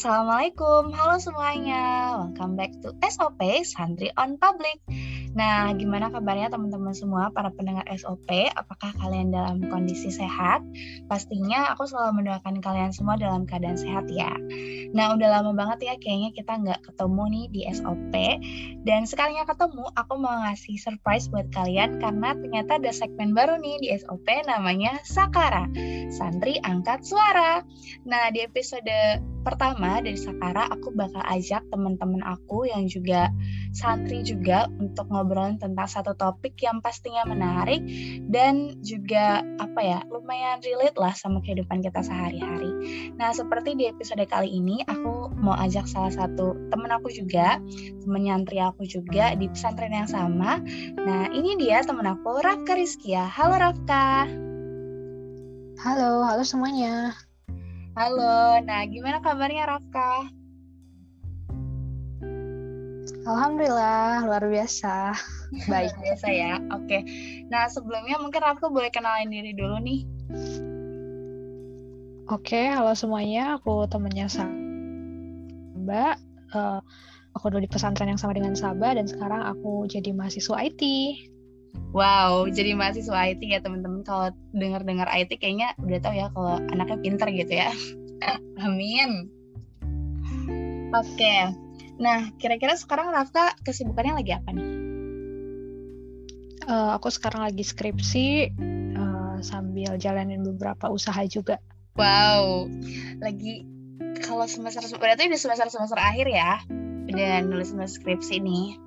Assalamualaikum, halo semuanya. Welcome back to SOP Santri on Public. Nah, gimana kabarnya teman-teman semua para pendengar SOP? Apakah kalian dalam kondisi sehat? Pastinya aku selalu mendoakan kalian semua dalam keadaan sehat ya. Nah, udah lama banget ya kayaknya kita nggak ketemu nih di SOP. Dan sekalinya ketemu, aku mau ngasih surprise buat kalian karena ternyata ada segmen baru nih di SOP namanya Sakara, Santri Angkat Suara. Nah, di episode pertama dari Sakara, aku bakal ajak teman-teman aku yang juga santri juga untuk ngobrol tentang satu topik yang pastinya menarik dan juga apa ya lumayan relate lah sama kehidupan kita sehari-hari. Nah seperti di episode kali ini aku mau ajak salah satu temen aku juga temen nyantri aku juga di pesantren yang sama. Nah ini dia temen aku Rafka Rizkia. Halo Rafka. Halo, halo semuanya. Halo, nah gimana kabarnya Rafka? Alhamdulillah, luar biasa. Baik biasa ya. Oke. Nah, sebelumnya mungkin Rafka boleh kenalin diri dulu nih. Oke, halo semuanya. Aku temennya Saba. Uh, aku dulu di pesantren yang sama dengan Saba dan sekarang aku jadi mahasiswa IT. Wow, jadi mahasiswa IT ya teman-teman. Kalau dengar-dengar IT kayaknya udah tahu ya kalau anaknya pinter gitu ya. Amin. Oke. Okay. Nah, kira-kira sekarang Rafka kesibukannya lagi apa nih? Uh, aku sekarang lagi skripsi uh, sambil jalanin beberapa usaha juga. Wow, lagi kalau semester berarti udah semester semester akhir ya? Udah nulis nulis skripsi nih.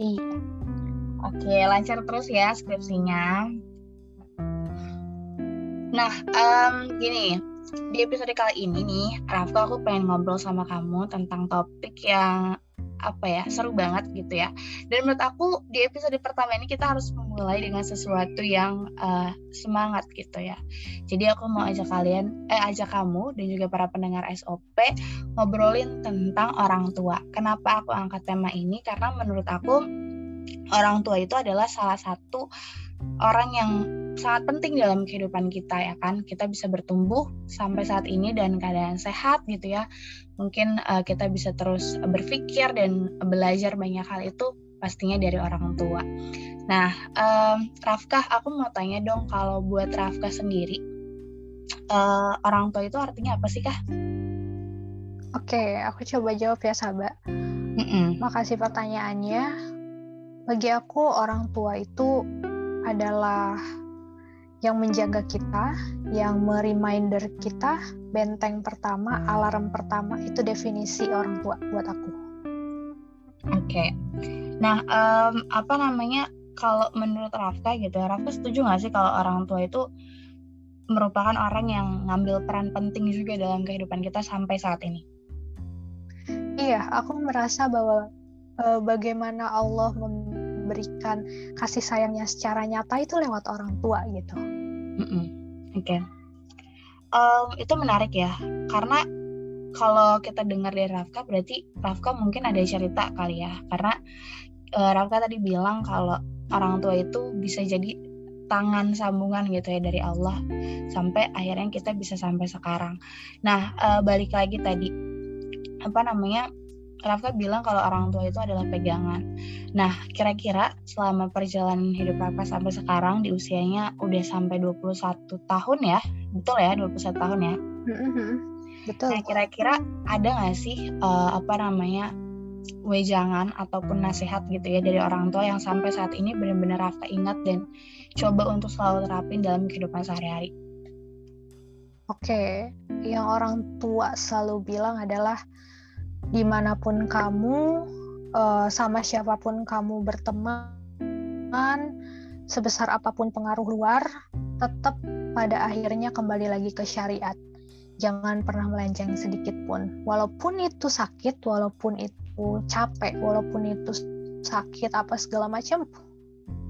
Iya. Oke, lancar terus ya skripsinya. Nah, um, gini, di episode kali ini nih, Rafka aku pengen ngobrol sama kamu tentang topik yang apa ya seru banget gitu ya. Dan menurut aku di episode pertama ini kita harus memulai dengan sesuatu yang uh, semangat gitu ya. Jadi aku mau ajak kalian, eh ajak kamu dan juga para pendengar SOP ngobrolin tentang orang tua. Kenapa aku angkat tema ini? Karena menurut aku orang tua itu adalah salah satu orang yang sangat penting dalam kehidupan kita ya kan kita bisa bertumbuh sampai saat ini dan keadaan sehat gitu ya mungkin uh, kita bisa terus berpikir dan belajar banyak hal itu pastinya dari orang tua nah um, Rafkah aku mau tanya dong kalau buat Rafkah sendiri uh, orang tua itu artinya apa sih kah Oke, aku coba jawab ya, Sabah. Mm -mm. Makasih pertanyaannya. Bagi aku, orang tua itu adalah yang menjaga kita, yang mereminder kita, benteng pertama, alarm pertama itu definisi orang tua buat aku. Oke, okay. nah um, apa namanya kalau menurut Rafka gitu, Rafka setuju nggak sih kalau orang tua itu merupakan orang yang ngambil peran penting juga dalam kehidupan kita sampai saat ini? Iya, aku merasa bahwa uh, bagaimana Allah memberikan kasih sayangnya secara nyata itu lewat orang tua gitu. Mm -mm. Oke, okay. um, itu menarik ya karena kalau kita dengar dari Rafka berarti Rafka mungkin ada cerita kali ya karena uh, Rafka tadi bilang kalau orang tua itu bisa jadi tangan sambungan gitu ya dari Allah sampai akhirnya kita bisa sampai sekarang. Nah uh, balik lagi tadi apa namanya Rafka bilang kalau orang tua itu adalah pegangan. Nah, kira-kira selama perjalanan hidup Rafka sampai sekarang di usianya udah sampai 21 tahun ya? Betul ya, 21 tahun ya? Mm-hmm. Betul. Nah, kira-kira ada nggak sih uh, apa namanya wejangan ataupun nasihat gitu ya dari orang tua yang sampai saat ini benar-benar Rafka ingat dan coba untuk selalu terapin dalam kehidupan sehari-hari? Oke, yang orang tua selalu bilang adalah di mana pun kamu uh, sama siapa pun kamu berteman sebesar apa pun pengaruh luar tetap pada akhirnya kembali lagi ke syariat. Jangan pernah melenceng sedikit pun. Walaupun itu sakit walaupun itu capek walaupun itu sakit apa segala macam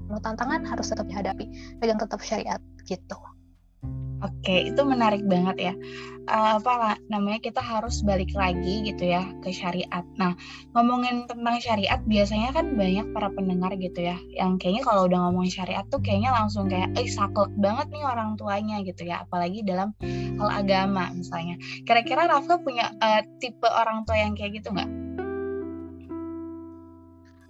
tantangan harus tetap dihadapi. Pegang tetap syariat gitu Oke, itu menarik banget ya. Uh, apa namanya kita harus balik lagi gitu ya ke syariat. Nah, ngomongin tentang syariat biasanya kan banyak para pendengar gitu ya, yang kayaknya kalau udah ngomongin syariat tuh kayaknya langsung kayak, eh saklek banget nih orang tuanya gitu ya, apalagi dalam hal agama misalnya. Kira-kira Rafa punya uh, tipe orang tua yang kayak gitu nggak?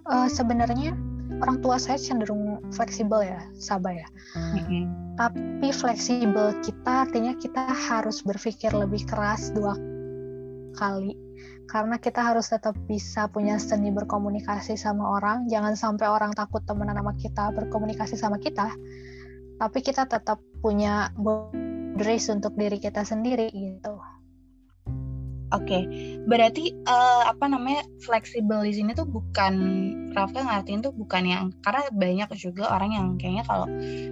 Uh, Sebenarnya orang tua saya cenderung fleksibel ya, sabar ya. Mm-hmm tapi fleksibel kita artinya kita harus berpikir lebih keras dua kali. Karena kita harus tetap bisa punya seni berkomunikasi sama orang. Jangan sampai orang takut temenan sama kita berkomunikasi sama kita. Tapi kita tetap punya boundaries untuk diri kita sendiri gitu Oke, okay. berarti uh, apa namanya fleksibel di sini tuh bukan Rafka ngertiin tuh bukan yang karena banyak juga orang yang kayaknya kalau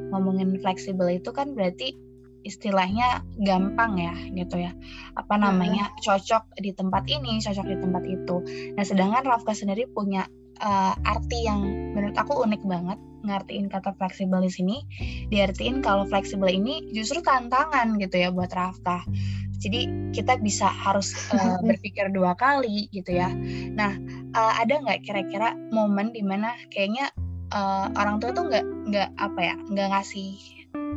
ngomongin fleksibel itu kan berarti istilahnya gampang ya gitu ya. Apa namanya cocok di tempat ini cocok di tempat itu. Nah sedangkan Rafka sendiri punya uh, arti yang menurut aku unik banget ngertiin kata fleksibel di sini diartiin kalau fleksibel ini justru tantangan gitu ya buat Rafka jadi kita bisa harus uh, berpikir dua kali gitu ya. Nah, uh, ada nggak kira-kira momen di mana kayaknya uh, orang tua tuh nggak nggak apa ya nggak ngasih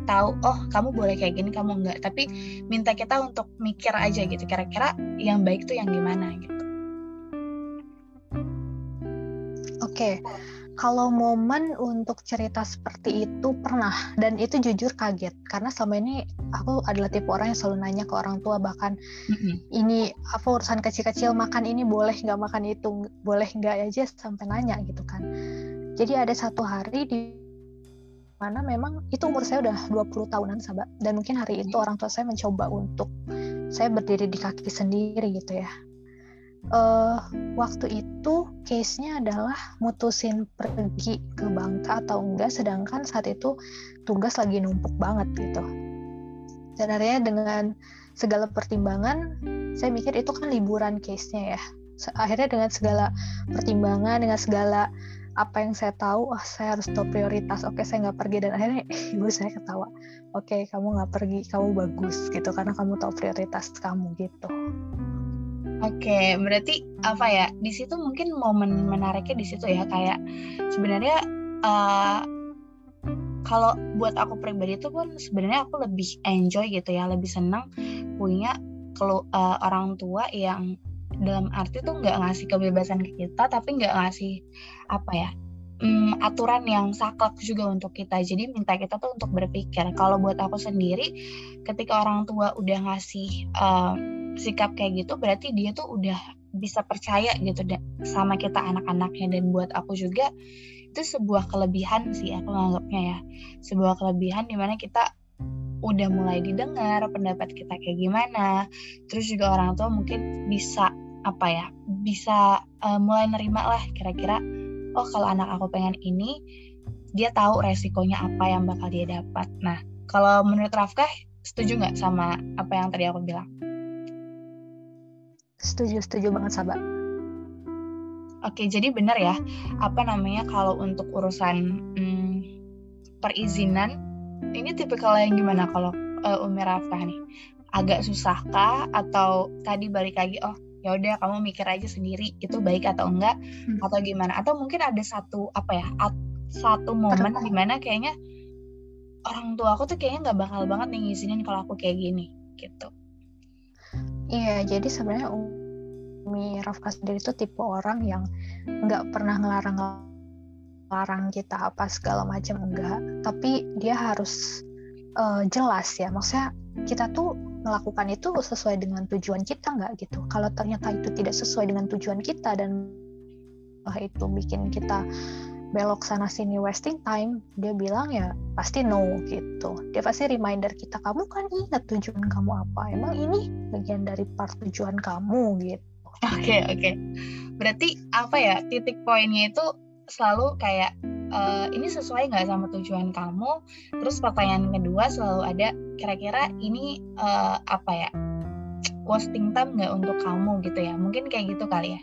tahu oh kamu boleh kayak gini kamu nggak tapi minta kita untuk mikir aja gitu kira-kira yang baik tuh yang gimana gitu. Oke. Okay kalau momen untuk cerita seperti itu pernah dan itu jujur kaget. Karena selama ini aku adalah tipe orang yang selalu nanya ke orang tua bahkan mm-hmm. ini apa urusan kecil-kecil? Makan ini boleh nggak? Makan itu boleh nggak? aja sampai nanya gitu kan. Jadi ada satu hari di mana memang itu umur saya udah 20 tahunan sahabat dan mungkin hari itu orang tua saya mencoba untuk saya berdiri di kaki sendiri gitu ya uh, waktu itu case-nya adalah mutusin pergi ke Bangka atau enggak sedangkan saat itu tugas lagi numpuk banget gitu. Akhirnya dengan segala pertimbangan saya mikir itu kan liburan case-nya ya. Akhirnya dengan segala pertimbangan dengan segala apa yang saya tahu oh saya harus tahu prioritas oke saya nggak pergi. Dan akhirnya ibu saya ketawa oke kamu nggak pergi kamu bagus gitu karena kamu tahu prioritas kamu gitu Oke, berarti apa ya? Di situ mungkin momen menariknya di situ ya kayak sebenarnya uh, kalau buat aku pribadi itu pun sebenarnya aku lebih enjoy gitu ya, lebih senang punya kalau uh, orang tua yang dalam arti tuh nggak ngasih kebebasan ke kita, tapi nggak ngasih apa ya um, aturan yang saklek juga untuk kita. Jadi minta kita tuh untuk berpikir. Kalau buat aku sendiri, ketika orang tua udah ngasih uh, sikap kayak gitu berarti dia tuh udah bisa percaya gitu sama kita anak-anaknya dan buat aku juga itu sebuah kelebihan sih aku menganggapnya ya sebuah kelebihan di mana kita udah mulai didengar pendapat kita kayak gimana terus juga orang tua mungkin bisa apa ya bisa uh, mulai nerima lah kira-kira oh kalau anak aku pengen ini dia tahu resikonya apa yang bakal dia dapat nah kalau menurut Rafkah setuju nggak sama apa yang tadi aku bilang Setuju, setuju banget sahabat. Oke, jadi benar ya. Apa namanya kalau untuk urusan hmm, perizinan, ini tipikal yang gimana kalau uh, Umi Rafkah nih? Agak susahkah atau tadi balik lagi oh ya udah kamu mikir aja sendiri itu baik atau enggak hmm. atau gimana atau mungkin ada satu apa ya satu momen di mana kayaknya orang tua aku tuh kayaknya nggak bakal banget nih ngizinin kalau aku kayak gini gitu Iya, jadi sebenarnya Umi Rafka sendiri itu tipe orang yang nggak pernah ngelarang larang kita apa segala macam enggak, tapi dia harus uh, jelas ya. Maksudnya kita tuh melakukan itu sesuai dengan tujuan kita nggak gitu. Kalau ternyata itu tidak sesuai dengan tujuan kita dan itu bikin kita belok sana sini wasting time dia bilang ya pasti no gitu dia pasti reminder kita kamu kan ingat tujuan kamu apa emang ini bagian dari part tujuan kamu gitu oke okay, oke okay. berarti apa ya titik poinnya itu selalu kayak uh, ini sesuai nggak sama tujuan kamu? Terus pertanyaan kedua selalu ada kira-kira ini uh, apa ya wasting time nggak untuk kamu gitu ya? Mungkin kayak gitu kali ya?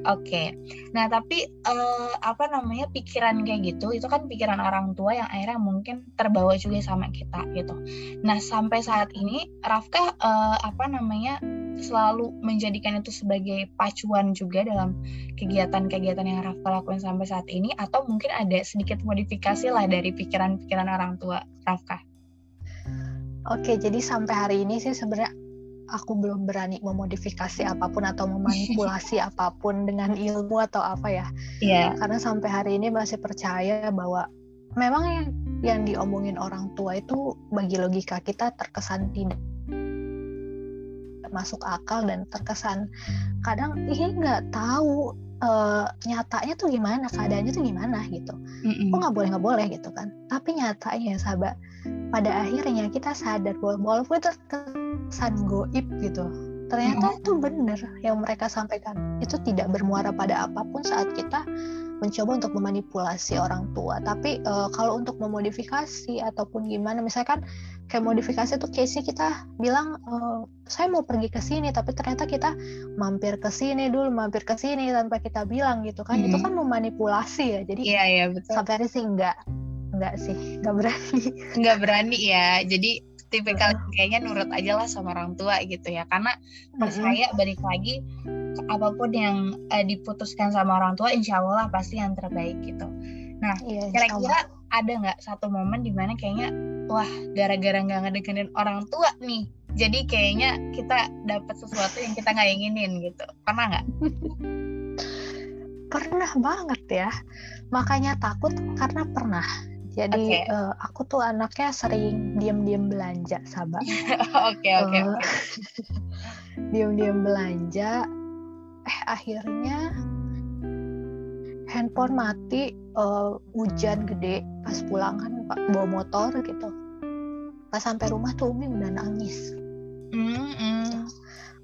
Oke, okay. nah tapi uh, apa namanya pikiran kayak gitu, itu kan pikiran orang tua yang akhirnya mungkin terbawa juga sama kita gitu. Nah sampai saat ini Rafka uh, apa namanya selalu menjadikan itu sebagai pacuan juga dalam kegiatan-kegiatan yang Rafka lakukan sampai saat ini, atau mungkin ada sedikit modifikasi lah dari pikiran-pikiran orang tua Rafka? Oke, jadi sampai hari ini sih sebenarnya aku belum berani memodifikasi apa pun atau memanipulasi apa pun dengan ilmu atau apa ya. Iya. Yeah. Karena sampai hari ini masih percaya bahwa memang yang yang diomongin orang tua itu bagi logika kita terkesan tidak masuk akal dan terkesan. Kadang ini nggak tahu uh, nyatanya tuh gimana keadaannya tuh gimana gitu. Mm-hmm. kok nggak boleh nggak boleh gitu kan. Tapi nyatanya sahabat pada akhirnya kita sadar bahwa walaupun itu kesan goib gitu ternyata itu benar yang mereka sampaikan. Itu tidak bermuara pada apa pun saat kita mencoba untuk memanipulasi orang tua. Tapi uh, kalau untuk memodifikasi ataupun gimana misalkan kayak modifikasi tuh case kita bilang uh, saya mau pergi ke sini tapi ternyata kita mampir ke sini dulu mampir ke sini tanpa kita bilang gitu kan. Hmm. itu kan memanipulasi ya jadi iya iya betul. sampai hari sih enggak enggak sih enggak berani. Enggak berani ya. Jadi tipikal kayaknya nurut aja lah sama orang tua gitu ya. Karena percaya balik lagi apa pun yang uh, diputuskan sama orang tua insya Allah pasti yang terbaik gitu. Nah iya, kira-kira ada nggak satu momen di mana kayaknya wah gara-gara nggak ngedengerin orang tua nih jadi kayaknya kita dapat sesuatu yang kita nggak inginin gitu pernah nggak pernah banget ya makanya takut karena pernah jadi okay. uh, eh, aku tuh anaknya sering diam-diam belanja, sabar. Oke oke eh, Diam-diam belanja. Eh akhirnya handphone mati, uh, hujan gede pas pulang kan bawa motor gitu. Pas sampai rumah tuh Umi udah nangis. Mm -hmm.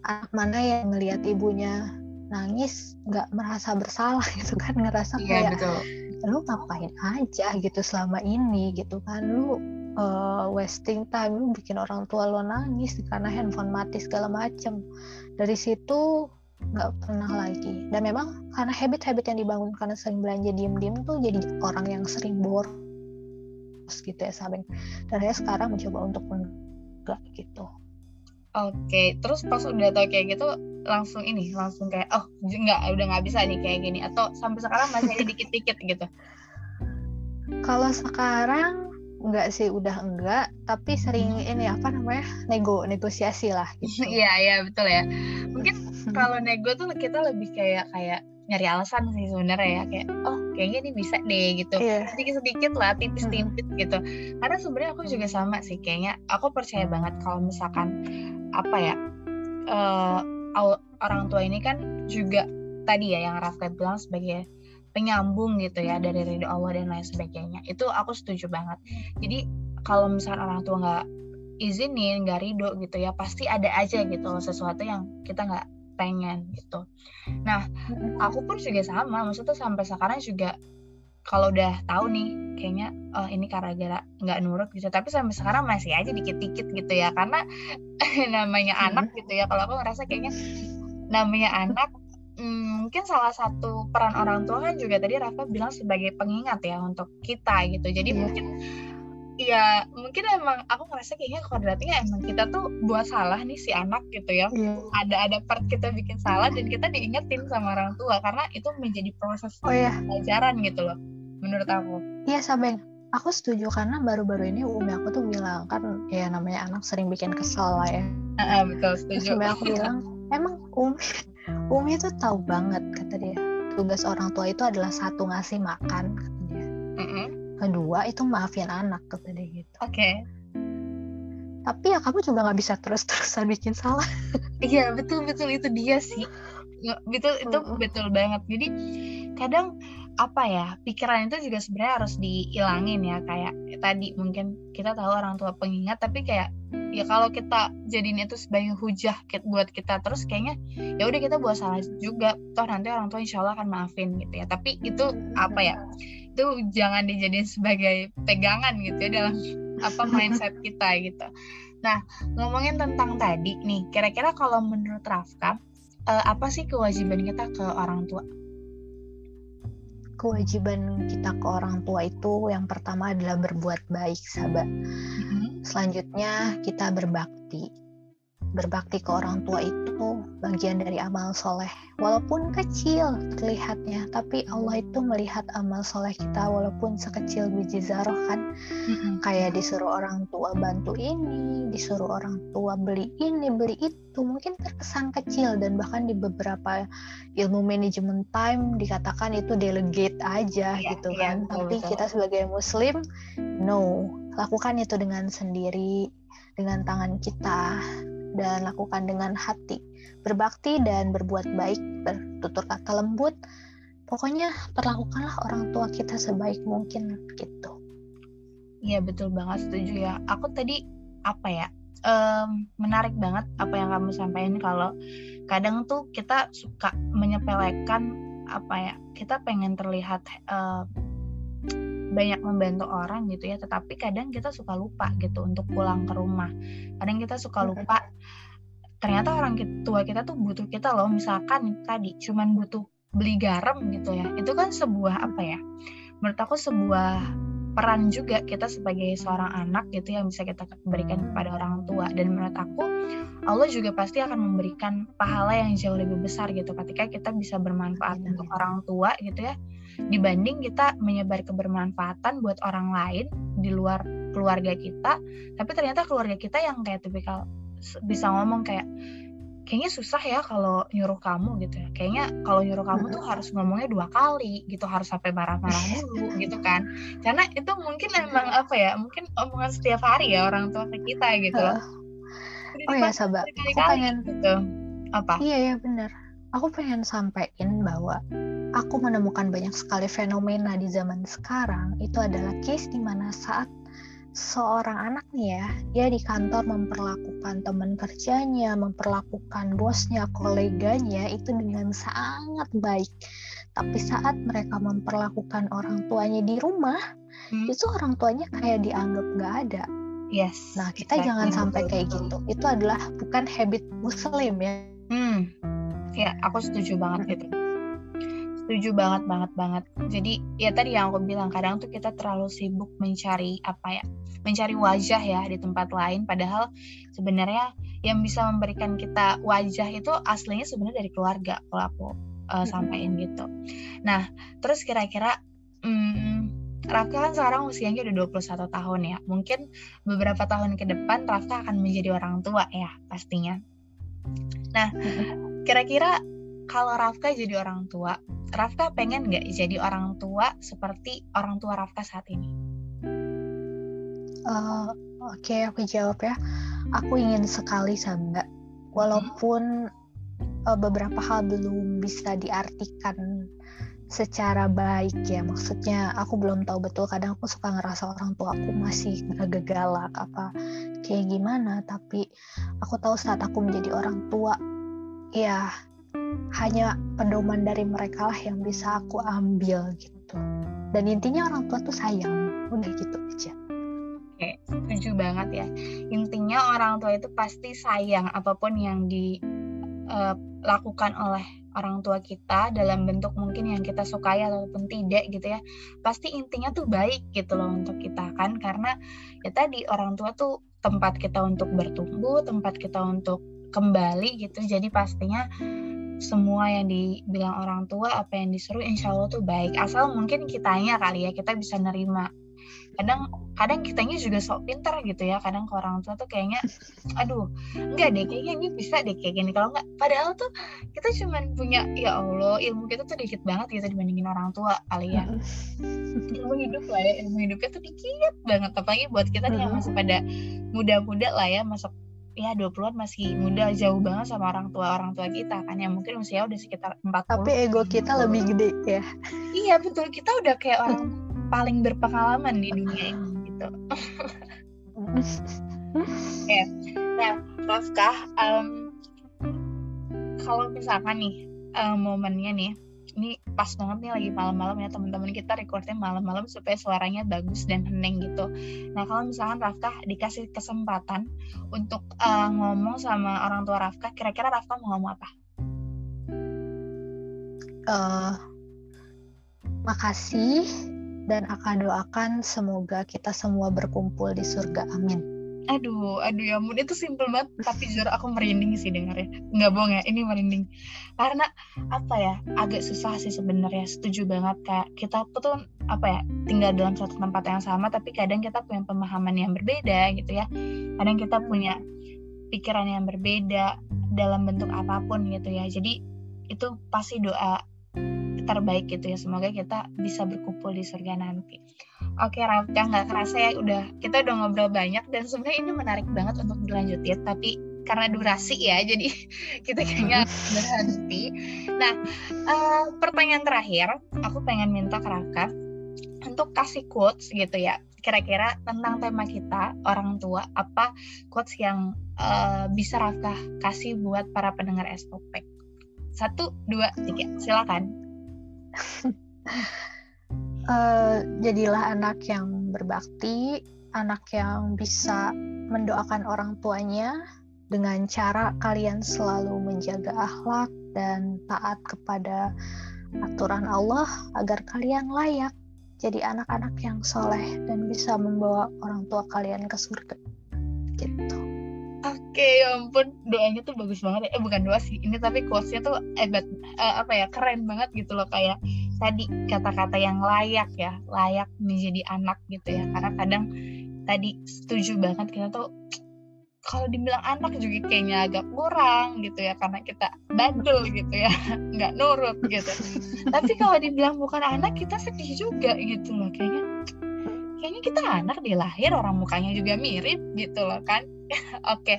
Anak mana yang ngelihat ibunya nangis nggak merasa bersalah gitu kan ngerasa yeah, kayak betul lu ngapain aja gitu selama ini gitu kan lu uh, wasting time lu bikin orang tua lo nangis karena handphone mati segala macem dari situ nggak pernah lagi dan memang karena habit-habit yang dibangun karena sering belanja diem-diem tuh jadi orang yang sering boros gitu ya sahabat dan saya sekarang mencoba untuk enggak gitu Oke, terus pas udah tau kayak gitu langsung ini, langsung kayak oh nggak udah nggak bisa nih kayak gini atau sampai sekarang masih ada dikit-dikit gitu. Kalau sekarang nggak sih udah enggak, tapi sering ini apa namanya nego negosiasi lah. Gitu. Iya iya betul ya. Mungkin kalau nego tuh kita lebih kayak kayak nyari alasan sih sebenarnya ya. Kayak oh kayaknya ini bisa deh gitu. Yeah. sedikit sedikit lah tipis-tipis gitu. Karena sebenarnya aku juga sama sih. Kayaknya aku percaya banget kalau misalkan apa ya uh, orang tua ini kan juga tadi ya yang Rafkat bilang sebagai penyambung gitu ya dari ridho Allah dan lain sebagainya. Itu aku setuju banget. Jadi kalau misalnya orang tua nggak izinin nggak ridho gitu ya pasti ada aja gitu sesuatu yang kita nggak pengen gitu. Nah aku pun juga sama maksudnya sampai sekarang juga kalau udah tahu nih kayaknya oh ini karena gara nggak nurut gitu tapi sampai sekarang masih aja dikit-dikit gitu ya karena namanya anak gitu ya kalau aku ngerasa kayaknya namanya anak hmm, mungkin salah satu peran orang tua kan juga tadi Rafa bilang sebagai pengingat ya untuk kita gitu jadi yeah. mungkin ya mungkin emang aku ngerasa kayaknya kodratnya emang kita tuh buat salah nih si anak gitu ya. Yeah. ada ada part kita bikin salah dan kita diingetin sama orang tua karena itu menjadi proses oh, yeah. pelajaran gitu loh menurut aku. Iya Sabeng aku setuju karena baru-baru ini umi aku tuh bilang kan ya namanya anak sering bikin kesal lah ya. Uh, betul setuju. Terus aku bilang emang umi umi tuh tahu banget kata dia. Tugas orang tua itu adalah satu ngasih makan kata dia. Uh -uh. Kedua itu maafin anak kata dia gitu. Oke. Okay. tapi ya kamu juga nggak bisa terus-terusan bikin salah. Iya betul betul. Itu dia sih. Betul itu betul banget. Jadi kadang apa ya pikiran itu juga sebenarnya harus dihilangin ya. Kayak tadi mungkin kita tahu orang tua pengingat tapi kayak ya kalau kita jadiin itu sebagai hujah buat kita terus kayaknya ya udah kita buat salah juga. Toh nanti orang tua insya Allah akan maafin gitu ya. Tapi itu apa ya itu jangan dijadiin sebagai pegangan gitu ya dalam apa mindset kita gitu nah ngomongin tentang tadi nih kira-kira kalau menurut Rafka uh, apa sih kewajiban kita ke orang tua? Kewajiban kita ke orang tua itu yang pertama adalah berbuat baik, sahabat. Mm-hmm. Selanjutnya kita berbakti berbakti ke orang tua itu bagian dari amal soleh. Walaupun kecil terlihatnya tapi Allah itu melihat amal soleh kita walaupun sekecil biji zarah kan. Mm-hmm. kayak disuruh orang tua bantu ini disuruh orang tua beli ini beli itu. Mungkin terkesan kecil dan bahkan di beberapa ilmu manajemen time dikatakan itu delegate aja yeah, gitu yeah, kan. betul, tapi betul. kita sebagai muslim no. Lakukan itu dengan sendiri dengan tangan kita dan lakukan dengan hati. Berbakti dan berbuat baik, bertutur kata lembut. Pokoknya perlakukanlah orang tua kita sebaik mungkin gitu. Iya betul banget setuju ya. Aku tadi apa ya um, menarik banget apa yang kamu sampaikan kalau kadang tuh kita suka menyepelekan apa ya kita pengen terlihat uh, banyak membantu orang gitu ya tetapi kadang kita suka lupa gitu untuk pulang ke rumah. Kadang kita suka lupa ternyata orang tua kita tuh butuh kita loh misalkan tadi cuman butuh beli garam gitu ya itu kan sebuah apa ya menurut aku sebuah peran juga kita sebagai seorang anak gitu yang bisa kita berikan kepada orang tua. Dan menurut aku Allah juga pasti akan memberikan pahala yang jauh lebih besar gitu ketika kita bisa bermanfaat untuk orang tua gitu ya. Dibanding kita menyebar kebermanfaatan buat orang lain di luar keluarga kita tapi ternyata keluarga kita yang kayak tipikal bisa ngomong kayak kayaknya susah ya kalau nyuruh kamu gitu ya. Kayaknya kalau nyuruh kamu tuh harus ngomongnya dua kali gitu harus sampai marah-marah dulu gitu kan. Karena itu mungkin emang apa ya mungkin omongan setiap hari ya orang tua ke kita gitu. Loh oh ya sahabat aku pengen gitu. Apa? Iya ya benar. Aku pengen sampaikan bahwa aku menemukan banyak sekali fenomena di zaman sekarang. Itu adalah case di mana saat seorang anak nih ya, dia di kantor memperlakukan teman kerjanya, memperlakukan bosnya, koleganya itu dengan sangat baik. Tapi saat mereka memperlakukan orang tuanya di rumah, hmm. itu orang tuanya kayak dianggap nggak ada. Yes. Nah kita exactly. jangan sampai kayak gitu. Itu adalah bukan habit Muslim ya. Hmm. Ya, aku setuju banget gitu setuju banget banget banget. Jadi ya tadi yang aku bilang kadang tuh kita terlalu sibuk mencari apa ya mencari wajah ya di tempat lain. Padahal sebenarnya yang bisa memberikan kita wajah itu aslinya sebenarnya dari keluarga kalau aku uh, sampaikan gitu. Nah terus kira-kira hmm, Rafka kan sekarang usianya udah 21 tahun ya. Mungkin beberapa tahun ke depan Rafka akan menjadi orang tua ya pastinya. Nah kira-kira kalau Rafka jadi orang tua Rafka pengen nggak jadi orang tua seperti orang tua Rafka saat ini? Uh, Oke, okay, aku jawab ya. Aku ingin sekali sama. Walaupun uh, beberapa hal belum bisa diartikan secara baik ya. Maksudnya aku belum tahu betul. Kadang aku suka ngerasa orang tua aku masih agak galak apa kayak gimana. Tapi aku tahu saat aku menjadi orang tua ya hanya pedoman dari mereka lah yang bisa aku ambil gitu dan intinya orang tua tuh sayang udah gitu aja Oke, setuju banget ya. Intinya orang tua itu pasti sayang apa pun yang dilakukan eh, oleh orang tua kita dalam bentuk mungkin yang kita sukai ataupun tidak gitu ya. Pasti intinya tuh baik gitu loh untuk kita kan karena ya tadi orang tua tuh tempat kita untuk bertumbuh, tempat kita untuk kembali gitu. Jadi pastinya semua yang dibilang orang tua apa yang disuruh insya Allah tuh baik. Asal mungkin kitanya kali ya kita bisa nerima. Kadang kadang kitanya juga sok pinter gitu ya kadang ke orang tua tuh kayaknya aduh enggak deh kayaknya ini bisa deh kayak gini. Kalau enggak padahal tuh kita cuma punya ya Allah ilmu kita tuh dikit banget gitu dibandingin orang tua kali ya. Ilmu hidup lah ya ilmu hidupnya tuh dikit banget apalagi buat kita nih yang masih pada muda-muda lah ya masuk ya 20-an masih muda jauh banget sama orang tua orang tua kita kan yang mungkin usia udah sekitar 40 tapi ego kita lebih gede ya. Iya betul. Kita udah kayak orang paling berpengalaman di dunia ini gitu. Oke, nah Rafka um, kalau misalkan nih um, momennya nih ini pas banget nih lagi malam-malam ya teman-teman kita recordnya malam-malam supaya suaranya bagus dan hening gitu. Nah kalau misalkan Rafka dikasih kesempatan untuk uh, ngomong sama orang tua Rafka, kira-kira Rafka mau ngomong apa? uh, makasih dan akan doakan semoga kita semua berkumpul di surga. Amin aduh aduh ya ampun. Itu simple banget tapi jujur aku merinding sih dengarnya. Nggak bohong ya ini merinding. Karena apa ya agak susah sih sebenarnya. Setuju banget kak kita tuh apa ya tinggal dalam satu tempat yang sama tapi kadang kita punya pemahaman yang berbeda gitu ya. Kadang kita punya pikiran yang berbeda dalam bentuk apa pun gitu ya. Jadi itu pasti doa terbaik gitu ya. Semoga kita bisa berkumpul di surga nanti. Oke Rafka nggak kerasa ya udah kita udah ngobrol banyak dan sebenarnya ini menarik banget untuk dilanjutin tapi karena durasi ya jadi kita kayaknya berhenti. Nah uh, pertanyaan terakhir aku pengen minta ke Rafka untuk kasih quotes gitu ya kira-kira tentang tema kita orang tua apa quotes yang uh, bisa Rafka kasih buat para pendengar SOP satu dua tiga silakan uh, jadilah anak yang berbakti, anak yang bisa mendoakan orang tuanya dengan cara kalian selalu menjaga akhlak dan taat kepada aturan Allah agar kalian layak jadi anak-anak yang soleh dan bisa membawa orang tua kalian ke surga gitu. Oke, ya ampun, doanya tuh bagus banget ya. Eh bukan doa sih, ini tapi quotesnya tuh hebat, uh, apa ya, keren banget gitu loh kayak tadi kata-kata yang layak ya, layak menjadi anak gitu ya. Karena kadang tadi setuju banget kita tuh kalau dibilang anak juga kayaknya agak kurang gitu ya karena kita bandel gitu ya nggak nurut gitu tapi kalau dibilang bukan anak kita sedih juga gitu loh kayaknya kayaknya kita anak dilahir orang mukanya juga mirip gitu loh kan Oke,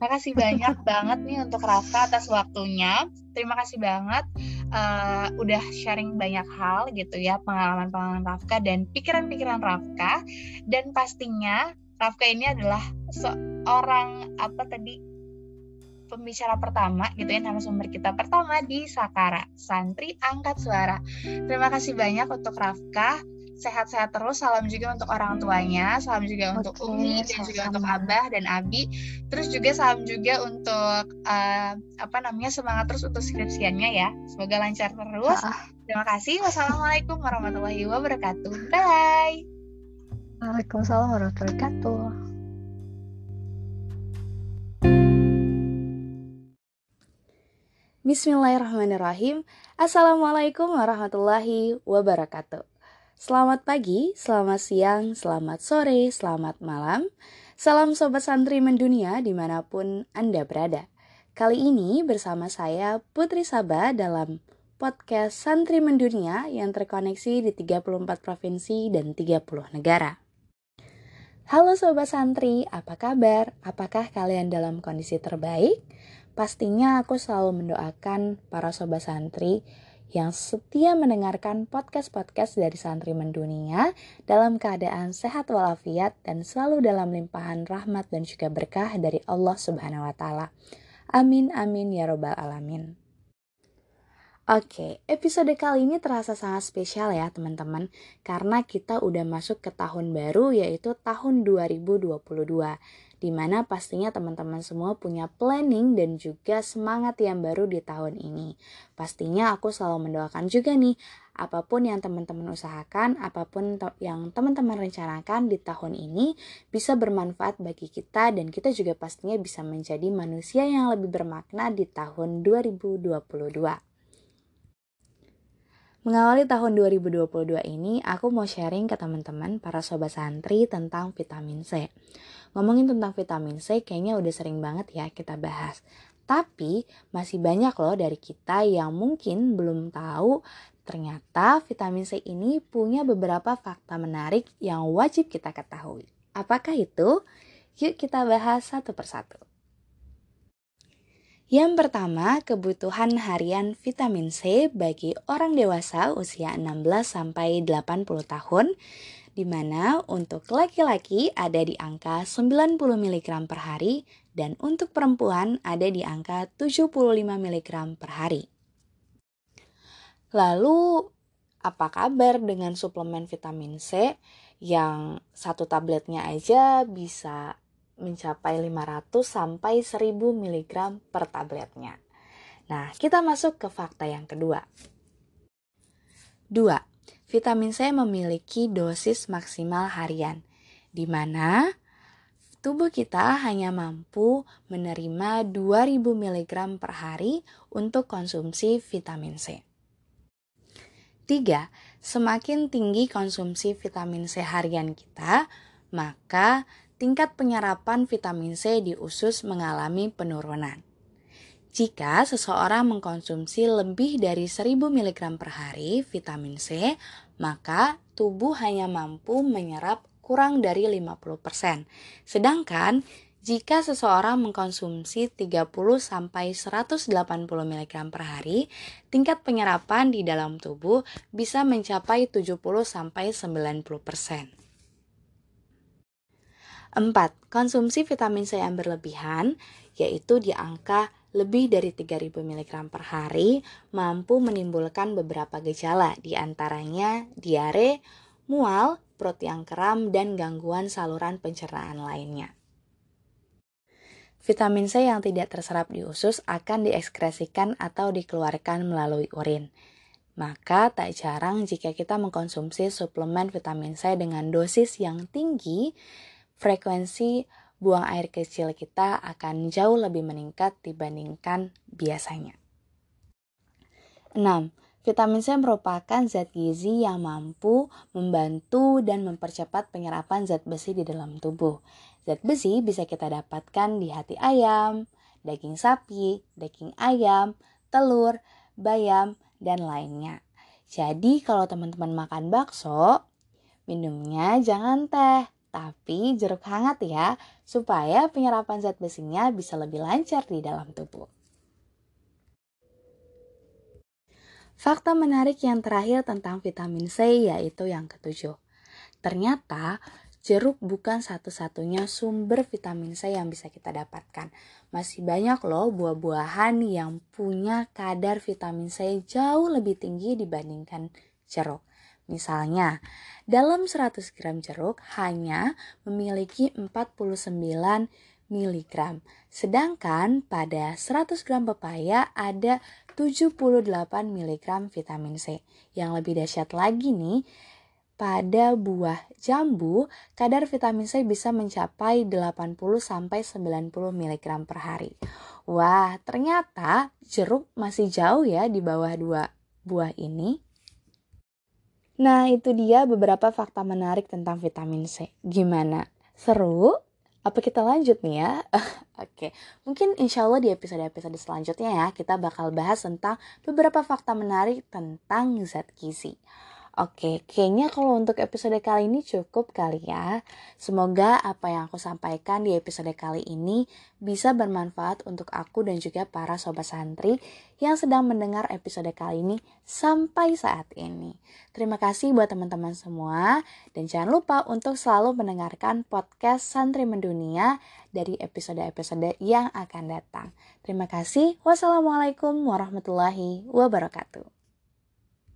makasih banyak banget nih untuk Rafa atas waktunya. Terima kasih banget uh, udah sharing banyak hal gitu ya pengalaman-pengalaman Rafka dan pikiran-pikiran Rafka dan pastinya Rafka ini adalah seorang apa tadi pembicara pertama gitu ya nama sumber kita pertama di Sakara Santri Angkat Suara. Terima kasih banyak untuk Rafka sehat-sehat terus. Salam juga untuk orang tuanya, salam juga untuk Umi dan juga untuk Abah dan Abi. Terus juga salam juga untuk uh, apa namanya semangat terus untuk skripsiannya ya. Semoga lancar terus. Terima kasih. Wassalamualaikum warahmatullahi wabarakatuh. Bye. Waalaikumsalam warahmatullahi wabarakatuh. Bismillahirrahmanirrahim. Assalamualaikum warahmatullahi wabarakatuh. Selamat pagi, selamat siang, selamat sore, selamat malam. Salam Sobat Santri Mendunia di mana pun Anda berada. Kali ini bersama saya Putri Sabah dalam podcast Santri Mendunia yang terkoneksi di 34 provinsi dan 30 negara. Halo Sobat Santri, apa kabar? Apakah kalian dalam kondisi terbaik? Pastinya aku selalu mendoakan para Sobat Santri yang setia mendengarkan podcast-podcast dari santri mendunia dalam keadaan sehat walafiat dan selalu dalam limpahan rahmat dan juga berkah dari Allah Subhanahu wa taala. Amin amin ya robbal alamin. Oke, episode kali ini terasa sangat spesial ya teman-teman karena kita udah masuk ke tahun baru yaitu tahun 2022 di mana pastinya teman-teman semua punya planning dan juga semangat yang baru di tahun ini. Pastinya aku selalu mendoakan juga nih, apa pun yang teman-teman usahakan, apa pun yang teman-teman rencanakan di tahun ini bisa bermanfaat bagi kita dan kita juga pastinya bisa menjadi manusia yang lebih bermakna di tahun 2022. Mengawali tahun 2022 ini, aku mau sharing ke teman-teman para sobat santri tentang vitamin C. Ngomongin tentang vitamin C kayaknya udah sering banget ya kita bahas. Tapi masih banyak loh dari kita yang mungkin belum tahu ternyata vitamin C ini punya beberapa fakta menarik yang wajib kita ketahui. Apakah itu? Yuk kita bahas satu persatu. Yang pertama, kebutuhan harian vitamin C bagi orang dewasa usia 16 sampai 80 tahun di mana untuk laki-laki ada di angka 90 mg per hari dan untuk perempuan ada di angka 75 mg per hari. Lalu, apa kabar dengan suplemen vitamin C yang satu tabletnya aja bisa mencapai 500 sampai 1000 mg per tabletnya. Nah, kita masuk ke fakta yang kedua. 2. Vitamin C memiliki dosis maksimal harian, di mana tubuh kita hanya mampu menerima 2000 mg per hari untuk konsumsi vitamin C. 3. Semakin tinggi konsumsi vitamin C harian kita, maka tingkat penyerapan vitamin C di usus mengalami penurunan. Jika seseorang mengkonsumsi lebih dari 1000 mg per hari vitamin C, maka tubuh hanya mampu menyerap kurang dari 50%. Sedangkan jika seseorang mengkonsumsi 30 sampai 180 mg per hari, tingkat penyerapan di dalam tubuh bisa mencapai 70 sampai 90%. 4. Konsumsi vitamin C yang berlebihan, yaitu di angka lebih dari 3000 mg per hari, mampu menimbulkan beberapa gejala, di antaranya diare, mual, perut yang kram, dan gangguan saluran pencernaan lainnya. Vitamin C yang tidak terserap di usus akan diekskresikan atau dikeluarkan melalui urin. Maka tak jarang jika kita mengkonsumsi suplemen vitamin C dengan dosis yang tinggi, frekuensi buang air kecil kita akan jauh lebih meningkat dibandingkan biasanya. 6. Vitamin C merupakan zat gizi yang mampu membantu dan mempercepat penyerapan zat besi di dalam tubuh. Zat besi bisa kita dapatkan di hati ayam, daging sapi, daging ayam, telur, bayam, dan lainnya. Jadi kalau teman-teman makan bakso, minumnya jangan teh, tapi jeruk hangat ya, supaya penyerapan zat besinya bisa lebih lancar di dalam tubuh. Fakta menarik yang terakhir tentang vitamin C yaitu yang ketujuh. Ternyata jeruk bukan satu-satunya sumber vitamin C yang bisa kita dapatkan. Masih banyak loh buah-buahan yang punya kadar vitamin C jauh lebih tinggi dibandingkan jeruk. Misalnya, dalam 100 gram jeruk hanya memiliki 49 mg, sedangkan pada 100 gram pepaya ada 78 mg vitamin C. Yang lebih dahsyat lagi nih, pada buah jambu, kadar vitamin C bisa mencapai 80 sampai 90 mg per hari. Wah, ternyata jeruk masih jauh ya di bawah dua buah ini. Nah, itu dia beberapa fakta menarik tentang vitamin C. Gimana? Seru? Apa kita lanjut nih ya? Oke, mungkin insya Allah di episode-episode selanjutnya ya, kita bakal bahas tentang beberapa fakta menarik tentang zat gizi. Oke, kayaknya kalau untuk episode kali ini cukup kali ya. Semoga apa yang aku sampaikan di episode kali ini bisa bermanfaat untuk aku dan juga para sobat santri yang sedang mendengar episode kali ini sampai saat ini. Terima kasih buat teman-teman semua dan jangan lupa untuk selalu mendengarkan podcast Santri Mendunia dari episode-episode yang akan datang. Terima kasih. Wassalamualaikum warahmatullahi wabarakatuh.